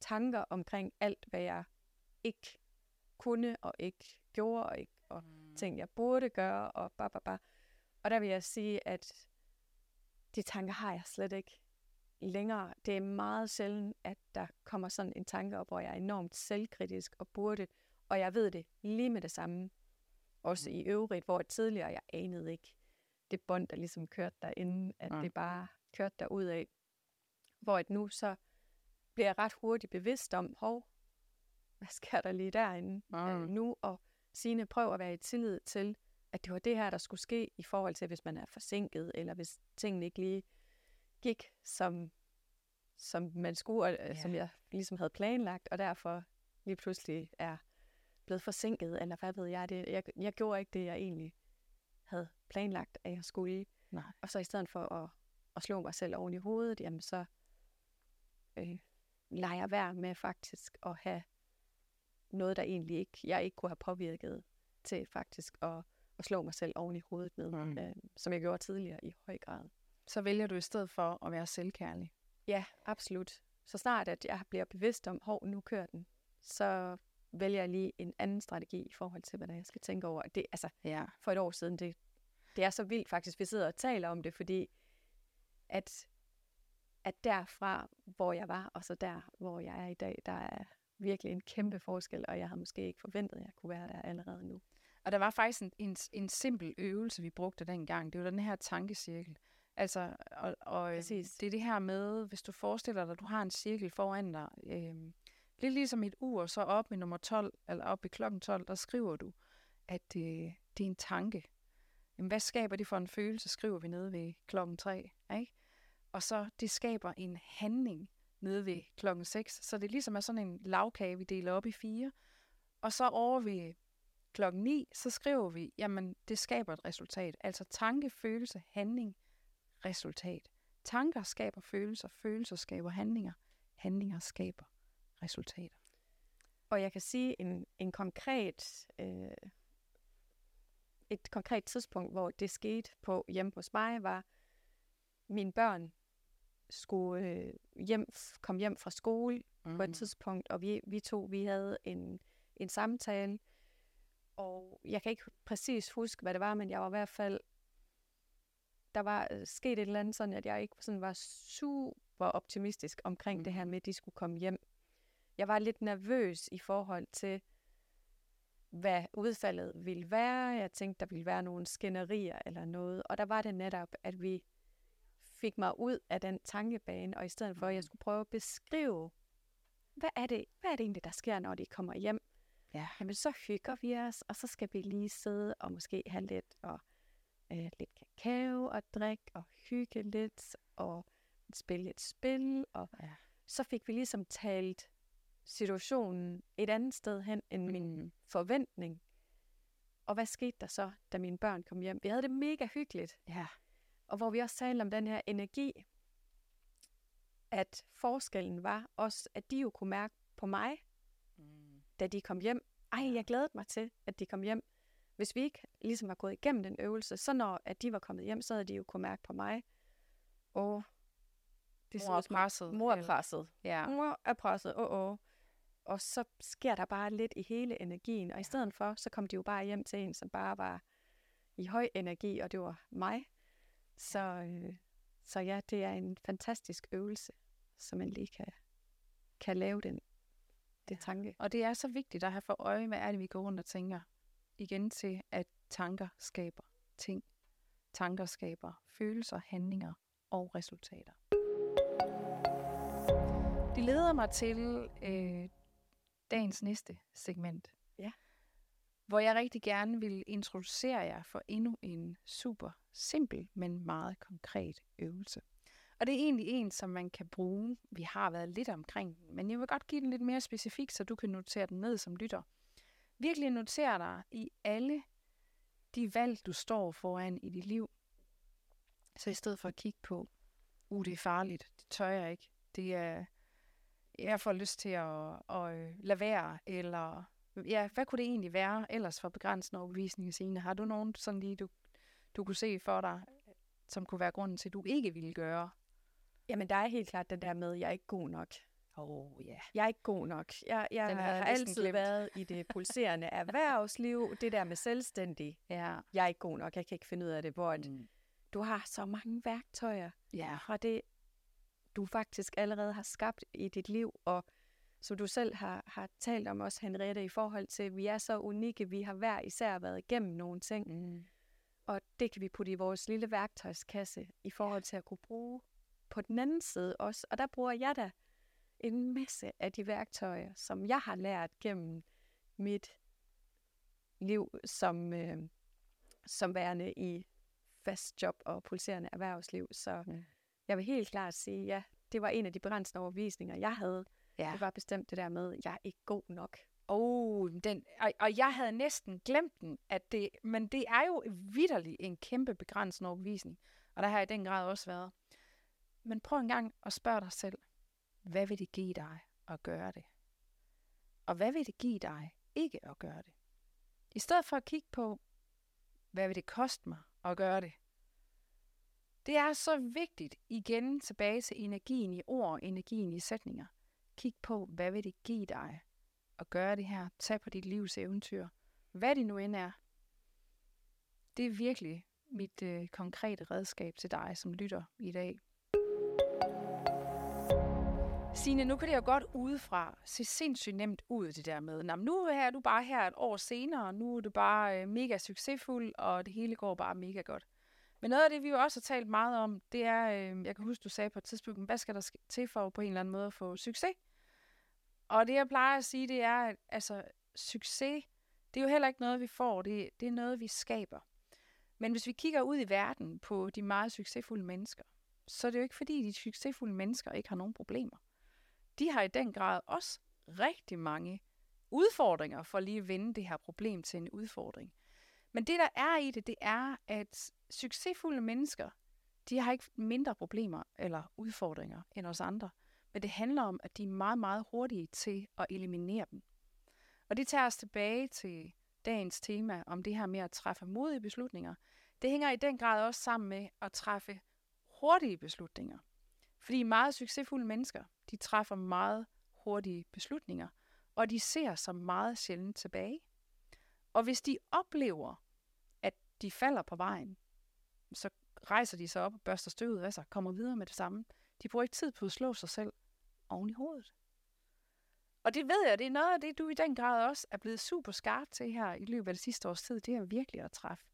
tanker omkring alt, hvad jeg ikke kunne, og ikke gjorde, og, ikke, og mm. ting, jeg burde gøre, og ba, ba, ba. Og der vil jeg sige, at de tanker har jeg slet ikke længere. Det er meget sjældent, at der kommer sådan en tanke op, hvor jeg er enormt selvkritisk og burde og jeg ved det lige med det samme. Også mm. i øvrigt, hvor tidligere jeg anede ikke det bånd, der ligesom kørte derinde, at ja. det bare kørte derud af. Hvor at nu så bliver jeg ret hurtigt bevidst om, hov, hvad sker der lige derinde ja. øh, nu? Og Signe, prøv at være i tillid til, at det var det her, der skulle ske i forhold til, hvis man er forsinket, eller hvis tingene ikke lige gik, som, som man skulle, og, ja. som jeg ligesom havde planlagt, og derfor lige pludselig er blevet forsinket, eller hvad ved jeg. Det, jeg, jeg gjorde ikke det, jeg egentlig havde planlagt, at jeg skulle. Nej. Og så i stedet for at, at slå mig selv oven i hovedet, jamen så øh, lader jeg være med faktisk at have noget, der egentlig ikke, jeg ikke kunne have påvirket til faktisk at, at slå mig selv oven i hovedet med, mm. øh, som jeg gjorde tidligere i høj grad. Så vælger du i stedet for at være selvkærlig? Ja, absolut. Så snart at jeg bliver bevidst om, hov, nu kører den, så vælger jeg lige en anden strategi i forhold til, hvad jeg skal tænke over. Det, altså, ja. for et år siden, det, det er så vildt faktisk, vi sidder og taler om det, fordi at, at derfra, hvor jeg var, og så der, hvor jeg er i dag, der er virkelig en kæmpe forskel, og jeg havde måske ikke forventet, at jeg kunne være der allerede nu. Og der var faktisk en, en, en simpel øvelse, vi brugte dengang. Det var den her tankecirkel. Altså, og, og det er det her med, hvis du forestiller dig, at du har en cirkel foran dig, øh, Lidt ligesom et ur, så op i nummer 12, eller op i klokken 12, der skriver du, at det, det er en tanke. Jamen, hvad skaber det for en følelse, skriver vi nede ved klokken 3, ikke? Og så det skaber en handling nede ved klokken 6. Så det ligesom er sådan en lavkage, vi deler op i fire. Og så over ved klokken 9, så skriver vi, jamen det skaber et resultat. Altså tanke, følelse, handling, resultat. Tanker skaber følelser, følelser skaber handlinger, handlinger skaber resultater. Og jeg kan sige en, en konkret, øh, et konkret tidspunkt, hvor det skete på hjemme hos mig, var, mine børn skulle øh, hjem, komme hjem fra skole mm. på et mm. tidspunkt, og vi, vi to, vi havde en, en samtale, Og jeg kan ikke præcis huske, hvad det var, men jeg var i hvert fald... Der var øh, sket et eller andet sådan, at jeg ikke sådan var super optimistisk omkring mm. det her med, at de skulle komme hjem. Jeg var lidt nervøs i forhold til, hvad udfaldet ville være. Jeg tænkte, der ville være nogle skænderier eller noget. Og der var det netop, at vi fik mig ud af den tankebane, og i stedet for, at jeg skulle prøve at beskrive, hvad er det, hvad er det egentlig, der sker, når de kommer hjem? Ja. Jamen, så hygger vi os, og så skal vi lige sidde og måske have lidt, og, øh, lidt kakao og drikke, og hygge lidt, og spille et spil. Og Ja. så fik vi ligesom talt situationen et andet sted hen end min Mm. forventning. Og hvad skete der så, da mine børn kom hjem? Vi havde det mega hyggeligt. Ja. Og hvor vi også talte om den her energi, at forskellen var også, at de jo kunne mærke på mig, Mm. da de kom hjem. Ej, jeg glædede mig til, at de kom hjem. Hvis vi ikke ligesom var gået igennem den øvelse, så når at de var kommet hjem, så havde de jo kunne mærke på mig. Og det Mor er presset. Mor er presset. Ja. Mor er presset. Åh, oh, oh. Og så sker der bare lidt i hele energien. Og i stedet for, så kom de jo bare hjem til en, som bare var i høj energi, og det var mig. Så, øh, så ja, det er en fantastisk øvelse, som man lige kan, kan lave den det tanke. Og det er så vigtigt at have for øje, hvad er det, vi går rundt og tænker. Igen til, at tanker skaber ting. Tanker skaber følelser, handlinger og resultater. Det leder mig til øh, dagens næste segment. Ja. Hvor jeg rigtig gerne vil introducere jer for endnu en super simpel, men meget konkret øvelse. Og det er egentlig en, som man kan bruge. Vi har været lidt omkring den, men jeg vil godt give den lidt mere specifik, så du kan notere den ned som lytter. Virkelig notere dig i alle de valg, du står foran i dit liv. Så i stedet for at kigge på, uh, det er farligt, det tør jeg ikke, det er, jeg får lyst til at, at øh, lade være, eller ja, hvad kunne det egentlig være ellers for begrænsende overbevisning, Signe? Har du nogen sådan lige, du, du kunne se for dig, som kunne være grunden til, at du ikke ville gøre? Jamen, der er helt klart den der med, at jeg er ikke god nok. Åh, oh, ja. Jeg er ikke god nok. Jeg, jeg Den har altid glemt. været i det pulserende *laughs* erhvervsliv, det der med selvstændig. Ja. Jeg er ikke god nok, jeg kan ikke finde ud af det, hvor at Mm. du har så mange værktøjer Ja. fra det, du faktisk allerede har skabt i dit liv, og som du selv har, har talt om også, Henriette, i forhold til, at vi er så unikke, vi har hver især været igennem nogle ting, Mm. og det kan vi putte i vores lille værktøjskasse i forhold til at kunne bruge på den anden side også. Og der bruger jeg da en masse af de værktøjer, som jeg har lært gennem mit liv som, øh, som værende i fast job og pulserende erhvervsliv. Så Mm. Jeg vil helt klart sige, ja, det var en af de begrænsende overbevisninger, jeg havde. Ja. Det var bestemt det der med, at jeg er ikke god nok. Oh, den, og, og jeg havde næsten glemt den, at det, men det er jo vidderligt en kæmpe begrænsende overbevisning, og der har jeg i den grad også været. Men prøv en gang at spørge dig selv, hvad vil det give dig at gøre det? Og hvad vil det give dig ikke at gøre det? I stedet for at kigge på, hvad vil det koste mig at gøre det? Det er så vigtigt igen tilbage til energien i ord, energien i sætninger. Kig på, hvad vil det give dig at gøre det her. Tag på dit livs eventyr. Hvad det nu end er. Det er virkelig mit øh, konkrete redskab til dig, som lytter i dag. Signe, nu kan det jo godt udefra se sindssygt nemt ud, det der med, "Nå, men nu er du bare her et år senere, og nu er du bare øh, mega succesfuld, og det hele går bare mega godt. Men noget af det, vi jo også har talt meget om, det er, øh, jeg kan huske, du sagde på et tidspunkt, hvad skal der til for på en eller anden måde at få succes? Og det, jeg plejer at sige, det er, at altså, succes, det er jo heller ikke noget, vi får, det, det er noget, vi skaber. Men hvis vi kigger ud i verden på de meget succesfulde mennesker, så er det jo ikke fordi, de succesfulde mennesker ikke har nogen problemer. De har i den grad også rigtig mange udfordringer for lige at vende det her problem til en udfordring. Men det, der er i det, det er, at succesfulde mennesker, de har ikke mindre problemer eller udfordringer end os andre. Men det handler om, at de er meget, meget hurtige til at eliminere dem. Og det tager os tilbage til dagens tema om det her med at træffe modige beslutninger. Det hænger i den grad også sammen med at træffe hurtige beslutninger. Fordi meget succesfulde mennesker, de træffer meget hurtige beslutninger, og de ser sig meget sjældent tilbage. Og hvis de oplever, at de falder på vejen, så rejser de sig op og børster støvet af sig, kommer videre med det samme. De bruger ikke tid på at slå sig selv oven i hovedet. Og det ved jeg, det er noget af det, du i den grad også er blevet super skarp til her i løbet af det sidste års tid. Det er virkelig at træffe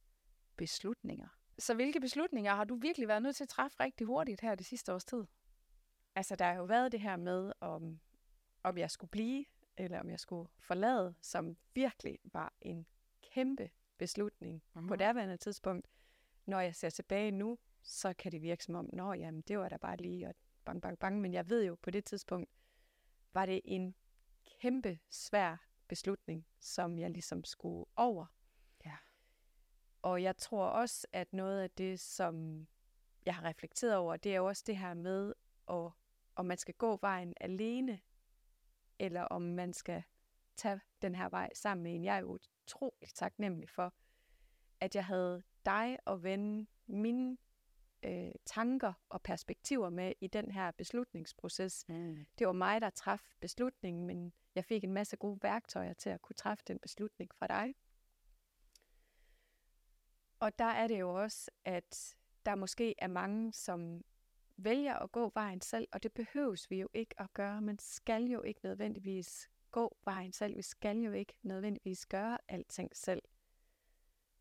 beslutninger. Så hvilke beslutninger har du virkelig været nødt til at træffe rigtig hurtigt her det sidste års tid? Altså, der har jo været det her med, om, om jeg skulle blive, eller om jeg skulle forlade, som virkelig var en kæmpe beslutning mm-hmm. på daværende tidspunkt. Når jeg ser tilbage nu, så kan det virke som om, nå jamen, det var da bare lige, og bang, bang, bang. Men jeg ved jo, på det tidspunkt var det en kæmpe svær beslutning, som jeg ligesom skulle over. Ja. Og jeg tror også, at noget af det, som jeg har reflekteret over, det er jo også det her med, at, om man skal gå vejen alene, eller om man skal tage den her vej sammen med en. Jeg er jo utrolig taknemmelig for, at jeg havde dig og vende mine øh, tanker og perspektiver med i den her beslutningsproces. Mm. Det var mig, der traf beslutningen, men jeg fik en masse gode værktøjer til at kunne træffe den beslutning fra dig. Og der er det jo også, at der måske er mange, som vælger at gå vejen selv, og det behøves vi jo ikke at gøre. Man skal jo ikke nødvendigvis gå vejen selv. Vi skal jo ikke nødvendigvis gøre alting selv.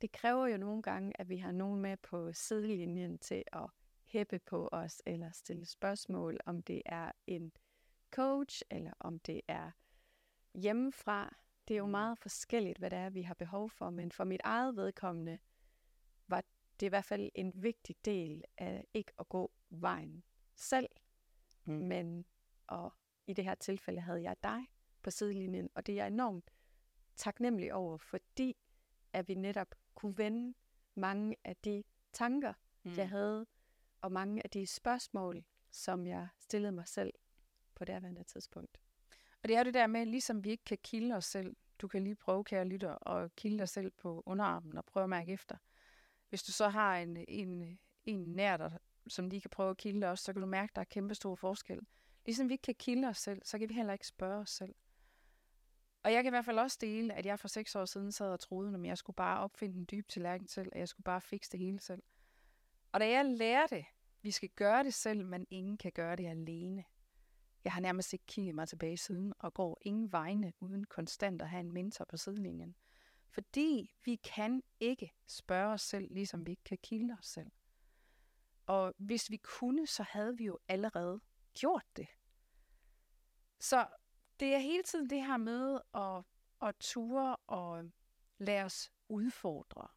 Det kræver jo nogle gange, at vi har nogen med på sidelinjen til at hæppe på os, eller stille spørgsmål, om det er en coach, eller om det er hjemmefra. Det er jo mm. meget forskelligt, hvad det er, vi har behov for, men for mit eget vedkommende var det i hvert fald en vigtig del af ikke at gå vejen selv, mm. men og i det her tilfælde havde jeg dig på sidelinjen, og det er jeg enormt taknemmelig over, fordi at vi netop kunne vende mange af de tanker, mm. jeg havde, og mange af de spørgsmål, som jeg stillede mig selv på det her tidspunkt. Og det er det der med, ligesom vi ikke kan kilde os selv, du kan lige prøve, kære lytter, og kilde dig selv på underarmen og prøve at mærke efter. Hvis du så har en, en, en nær dig, som lige kan prøve at kilde os, så kan du mærke, at der er kæmpe stor forskel. Ligesom vi ikke kan kilde os selv, så kan vi heller ikke spørge os selv. Og jeg kan i hvert fald også dele, at jeg for seks år siden sad og troede, at jeg skulle bare opfinde en dyb tallerken selv, og jeg skulle bare fikse det hele selv. Og da jeg lærte, at vi skal gøre det selv, men ingen kan gøre det alene. Jeg har nærmest ikke kigget mig tilbage siden, og går ingen vegne uden konstant at have en mentor på sidelinjen. Fordi vi kan ikke spørge os selv, ligesom vi ikke kan kilde os selv. Og hvis vi kunne, så havde vi jo allerede gjort det. Så det er hele tiden det her med at, at ture og lade os udfordre.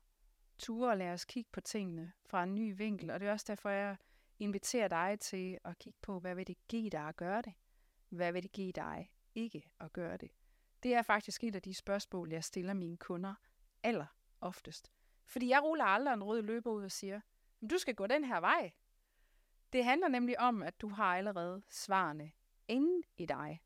Ture og lade os kigge på tingene fra en ny vinkel. Og det er også derfor, jeg inviterer dig til at kigge på, hvad vil det give dig at gøre det? Hvad vil det give dig ikke at gøre det? Det er faktisk et af de spørgsmål, jeg stiller mine kunder aller oftest. Fordi jeg ruller aldrig en rød løber ud og siger, du skal gå den her vej. Det handler nemlig om, at du har allerede svarene inde i dig.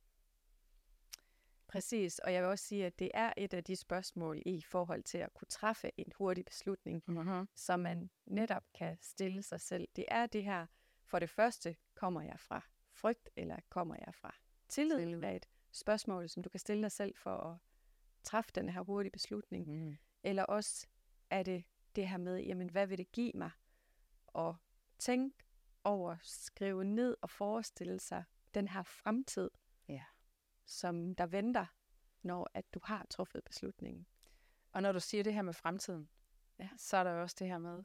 Præcis, og jeg vil også sige, at det er et af de spørgsmål i forhold til at kunne træffe en hurtig beslutning, mm-hmm. som man netop kan stille sig selv. Det er det her, for det første, kommer jeg fra frygt, eller kommer jeg fra tillid? Det er et spørgsmål, som du kan stille dig selv for at træffe den her hurtige beslutning. Mm. Eller også er det det her med, jamen hvad vil det give mig? Og tænk over, skrive ned og forestille sig den her fremtid, ja. som der venter, når at du har truffet beslutningen. Og når du siger det her med fremtiden, ja. så er der også det her med,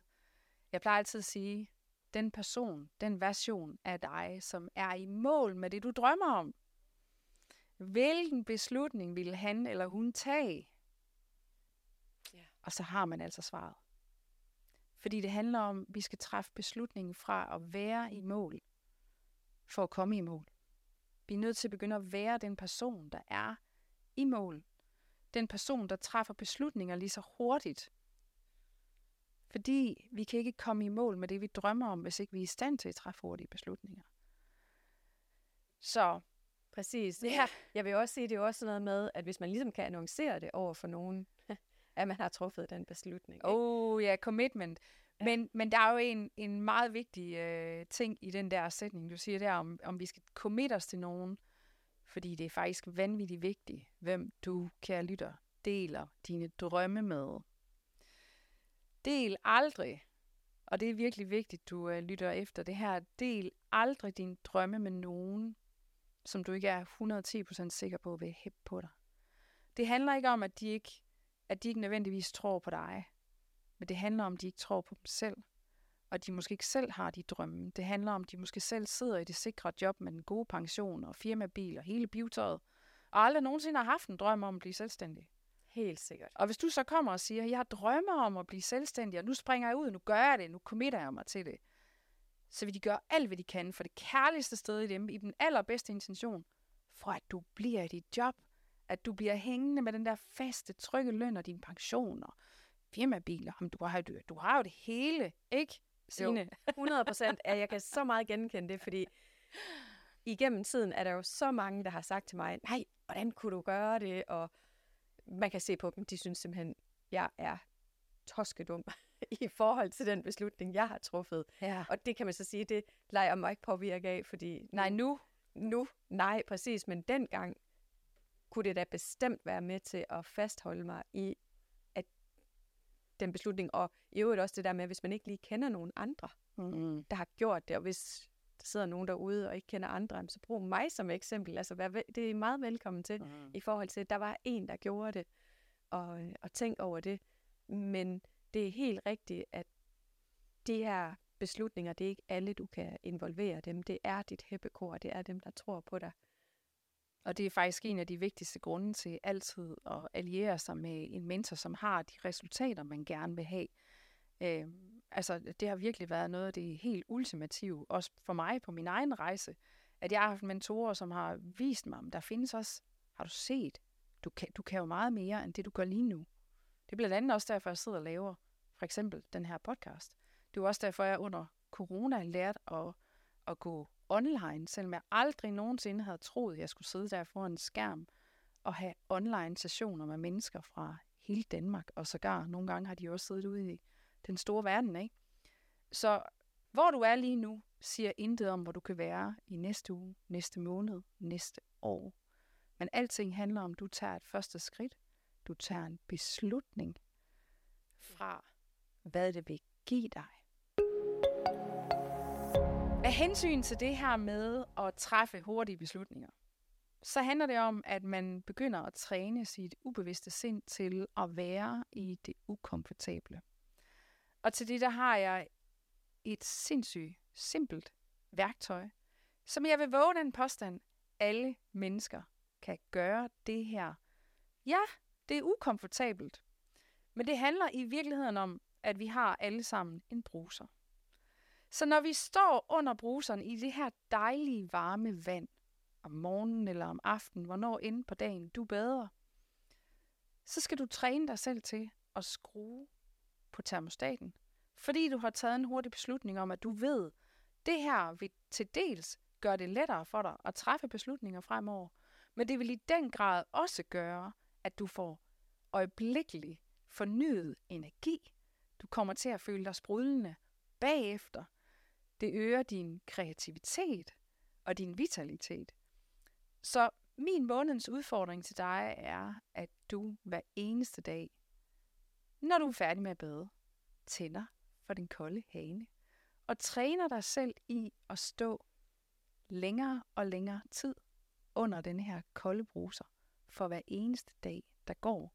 jeg plejer altid at sige, den person, den version af dig, som er i mål med det, du drømmer om, hvilken beslutning vil han eller hun tage? Ja. Og så har man altså svaret. Fordi det handler om, at vi skal træffe beslutningen fra at være i mål, for at komme i mål. Vi er nødt til at begynde at være den person, der er i mål. Den person, der træffer beslutninger lige så hurtigt. Fordi vi kan ikke komme i mål med det, vi drømmer om, hvis ikke vi er i stand til at træffe hurtige beslutninger. Så Præcis. Ja. Jeg vil også sige, det er også noget med, at hvis man ligesom kan annoncere det over for nogen, at man har truffet den beslutning. Åh oh, ja, commitment. Ja. Men, men der er jo en, en meget vigtig øh, ting i den der sætning, du siger der, om, om vi skal commit os til nogen, fordi det er faktisk vanvittigt vigtigt, hvem du, kære lytter, deler dine drømme med. Del aldrig, og det er virkelig vigtigt, du øh, lytter efter det her, del aldrig dine drømme med nogen, som du ikke er 110% sikker på vil hæppe på dig. Det handler ikke om, at de ikke, at de ikke nødvendigvis tror på dig, men det handler om, at de ikke tror på dem selv, og de måske ikke selv har de drømme. Det handler om, at de måske selv sidder i det sikre job med en god pension og firmabil og hele bivtøjet, og aldrig nogensinde har haft en drøm om at blive selvstændig. Helt sikkert. Og hvis du så kommer og siger, jeg har drømmer om at blive selvstændig, og nu springer jeg ud, nu gør jeg det, nu committer jeg mig til det, så vil de gøre alt, hvad de kan for det kærligste sted i dem, i den allerbedste intention, for at du bliver i dit job, at du bliver hængende med den der faste, trygge løn og din pension og firmabiler. Jamen, du, har, du, du har jo det hele, ikke, Signe? Jo, 100 procent. jeg kan så meget genkende det, fordi *laughs* igennem tiden er der jo så mange, der har sagt til mig, nej, hvordan kunne du gøre det? Og man kan se på dem, de synes simpelthen, jeg er toskedum *laughs* i forhold til den beslutning, jeg har truffet. Ja. Og det kan man så sige, det jeg mig ikke påvirke af, fordi... Nej, nu? Nu, nej, præcis, men dengang kunne det da bestemt være med til at fastholde mig i at den beslutning, og i øvrigt også det der med, hvis man ikke lige kender nogen andre, mm. der har gjort det, og hvis der sidder nogen derude og ikke kender andre, så brug mig som eksempel. Altså, det er meget velkommen til, mm. i forhold til, at der var en, der gjorde det, og, og tænk over det. Men det er helt rigtigt, at de her beslutninger, det er ikke alle, du kan involvere dem. Det er dit heppekor, det er dem, der tror på dig. Og det er faktisk en af de vigtigste grunde til altid at alliere sig med en mentor, som har de resultater, man gerne vil have. Øh, altså, det har virkelig været noget af det helt ultimative, også for mig på min egen rejse, at jeg har haft mentorer, som har vist mig, at der findes også, har du set, du kan, du kan jo meget mere, end det du gør lige nu. Det er blandt andet også derfor, jeg sidder og laver for eksempel den her podcast. Det er også derfor, jeg under corona lærte at, at gå online, selvom jeg aldrig nogensinde havde troet, at jeg skulle sidde der foran en skærm og have online sessioner med mennesker fra hele Danmark, og sågar nogle gange har de også siddet ude i den store verden, ikke? Så hvor du er lige nu, siger intet om, hvor du kan være i næste uge, næste måned, næste år. Men alting handler om, at du tager et første skridt. Du tager en beslutning fra, hvad det vil give dig. Af hensyn til det her med at træffe hurtige beslutninger, så handler det om, at man begynder at træne sit ubevidste sind til at være i det ukomfortable. Og til det, der har jeg et sindssygt simpelt værktøj, som jeg vil våge den påstand, alle mennesker kan gøre det her. Ja, det er ukomfortabelt, men det handler i virkeligheden om, at vi har alle sammen en bruser. Så når vi står under bruseren i det her dejlige varme vand, om morgenen eller om aftenen, hvornår inde på dagen du bader, så skal du træne dig selv til at skrue på termostaten. Fordi du har taget en hurtig beslutning om, at du ved, det her vil til dels gøre det lettere for dig at træffe beslutninger fremover, men det vil i den grad også gøre, at du får øjeblikkelig fornyet energi. Du kommer til at føle dig sprudlende bagefter. Det øger din kreativitet og din vitalitet. Så min månedens udfordring til dig er, at du hver eneste dag, når du er færdig med at bade, tænder for den kolde hane og træner dig selv i at stå længere og længere tid under den her kolde bruser for hver eneste dag, der går.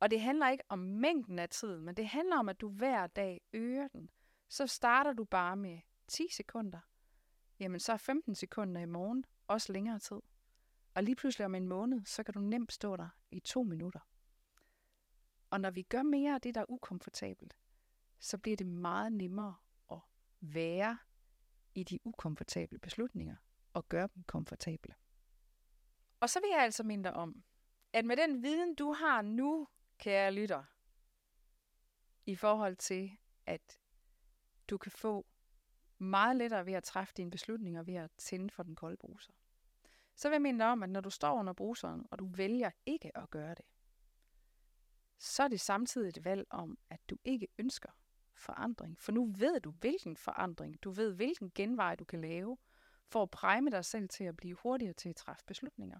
Og det handler ikke om mængden af tid, men det handler om, at du hver dag øger den. Så starter du bare med 10 sekunder. Jamen så er 15 sekunder i morgen også længere tid. Og lige pludselig om en måned, så kan du nemt stå der i to minutter. Og når vi gør mere af det, der er ukomfortabelt, så bliver det meget nemmere at være i de ukomfortable beslutninger og gøre dem komfortable. Og så vil jeg altså minde dig om, at med den viden, du har nu, kære lytter, i forhold til, at du kan få meget lettere ved at træffe dine beslutninger ved at tænde for den kolde bruser. Så vil jeg minde dig om, at når du står under bruseren, og du vælger ikke at gøre det, så er det samtidig et valg om, at du ikke ønsker forandring. For nu ved du, hvilken forandring, du ved, hvilken genvej du kan lave, for at præme dig selv til at blive hurtigere til at træffe beslutninger.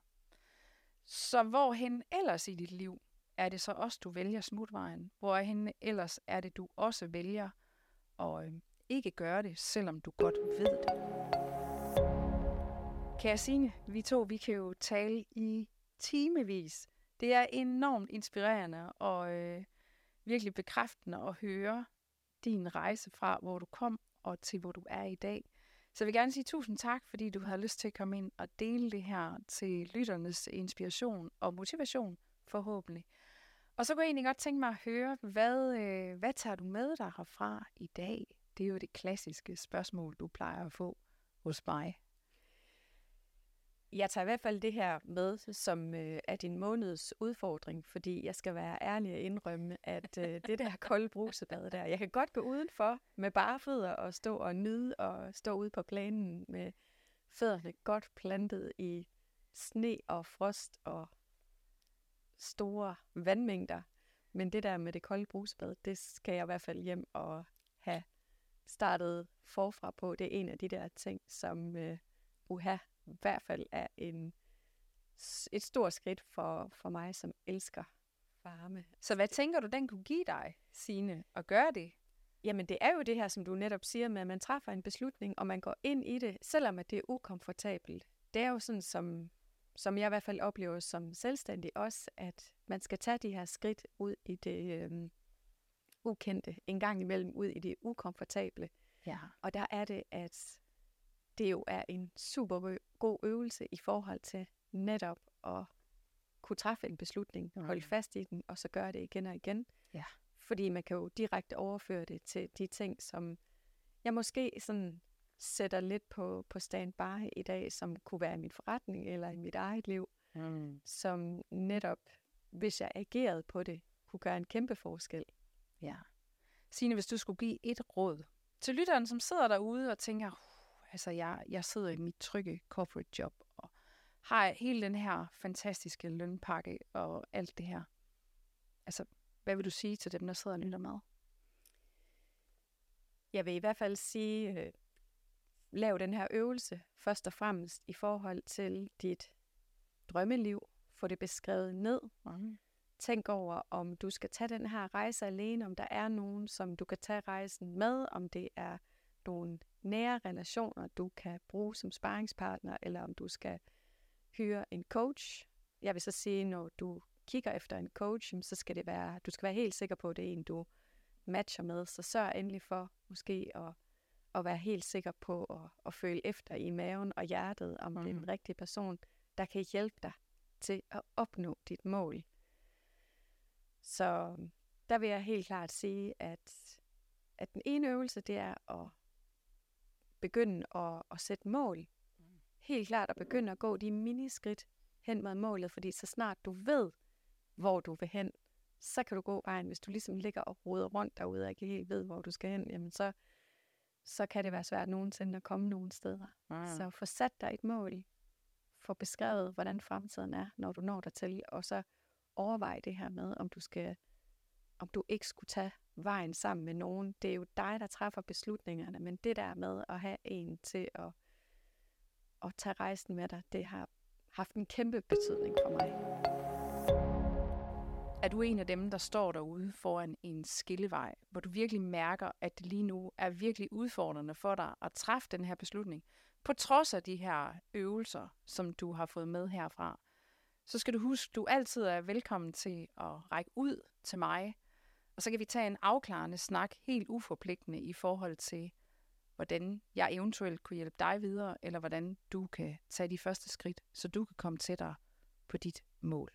Så hvorhen ellers i dit liv er det så også, du vælger smutvejen? Hvorhen ellers er det, du også vælger og øh, ikke gøre det, selvom du godt ved det? Kære Signe, vi to vi kan jo tale i timevis. Det er enormt inspirerende og øh, virkelig bekræftende at høre din rejse fra, hvor du kom og til, hvor du er i dag. Så jeg vil gerne sige tusind tak, fordi du har lyst til at komme ind og dele det her til lytternes inspiration og motivation, forhåbentlig. Og så kunne jeg egentlig godt tænke mig at høre, hvad, øh, hvad tager du med dig herfra i dag? Det er jo det klassiske spørgsmål, du plejer at få hos mig. Jeg tager i hvert fald det her med, som øh, er din måneds udfordring, fordi jeg skal være ærlig og indrømme, at øh, det der kolde brusebad der, jeg kan godt gå udenfor med bare fødder og stå og nyde og stå ude på planen med fødderne godt plantet i sne og frost og store vandmængder. Men det der med det kolde brusebad, det skal jeg i hvert fald hjem og have startet forfra på. Det er en af de der ting, som øh, uha, i hvert fald er en, et stort skridt for, for mig, som elsker varme. Så hvad tænker du, den kunne give dig, Signe, at gøre det? Jamen det er jo det her, som du netop siger med, at man træffer en beslutning, og man går ind i det, selvom at det er ukomfortabelt. Det er jo sådan, som, som jeg i hvert fald oplever som selvstændig også, at man skal tage de her skridt ud i det øhm, ukendte, en gang imellem ud i det ukomfortable. Ja. Og der er det, at det jo er en super god øvelse i forhold til netop at kunne træffe en beslutning, mm. holde fast i den, og så gøre det igen og igen. Ja. Fordi man kan jo direkte overføre det til de ting, som jeg måske sådan sætter lidt på, på standby i dag, som kunne være i min forretning eller i mit eget liv, mm. som netop, hvis jeg agerede på det, kunne gøre en kæmpe forskel. Ja. Signe, hvis du skulle give et råd til lytteren, som sidder derude og tænker, Altså, jeg, jeg sidder i mit trygge corporate job og har hele den her fantastiske lønpakke og alt det her. Altså, hvad vil du sige til dem, der sidder og lytter med? Jeg vil i hvert fald sige, øh, lav den her øvelse først og fremmest i forhold til dit drømmeliv. Få det beskrevet ned. Mm. Tænk over, om du skal tage den her rejse alene, om der er nogen, som du kan tage rejsen med, om det er nogle nære relationer, du kan bruge som sparringspartner, eller om du skal hyre en coach. Jeg vil så sige, når du kigger efter en coach, så skal det være, du skal være helt sikker på, at det er en, du matcher med. Så sørg endelig for måske at, at være helt sikker på at, at føle efter i maven og hjertet, om mm. det er den rigtige person, der kan hjælpe dig til at opnå dit mål. Så der vil jeg helt klart sige, at, at den ene øvelse, det er at begynde at, at sætte mål. Helt klart at begynde at gå de miniskridt hen mod målet, fordi så snart du ved, hvor du vil hen, så kan du gå vejen. Hvis du ligesom ligger og roder rundt derude og ikke helt ved, hvor du skal hen, jamen så, så kan det være svært nogensinde at komme nogen steder. Mm. Så få sat dig et mål, få beskrevet, hvordan fremtiden er, når du når dertil, og så overvej det her med, om du skal om du ikke skulle tage vejen sammen med nogen. Det er jo dig, der træffer beslutningerne, men det der med at have en til at, at tage rejsen med dig, det har haft en kæmpe betydning for mig. Er du en af dem, der står derude foran en skillevej, hvor du virkelig mærker, at det lige nu er virkelig udfordrende for dig at træffe den her beslutning, på trods af de her øvelser, som du har fået med herfra, så skal du huske, at du altid er velkommen til at række ud til mig og så kan vi tage en afklarende snak, helt uforpligtende i forhold til, hvordan jeg eventuelt kunne hjælpe dig videre, eller hvordan du kan tage de første skridt, så du kan komme tættere på dit mål.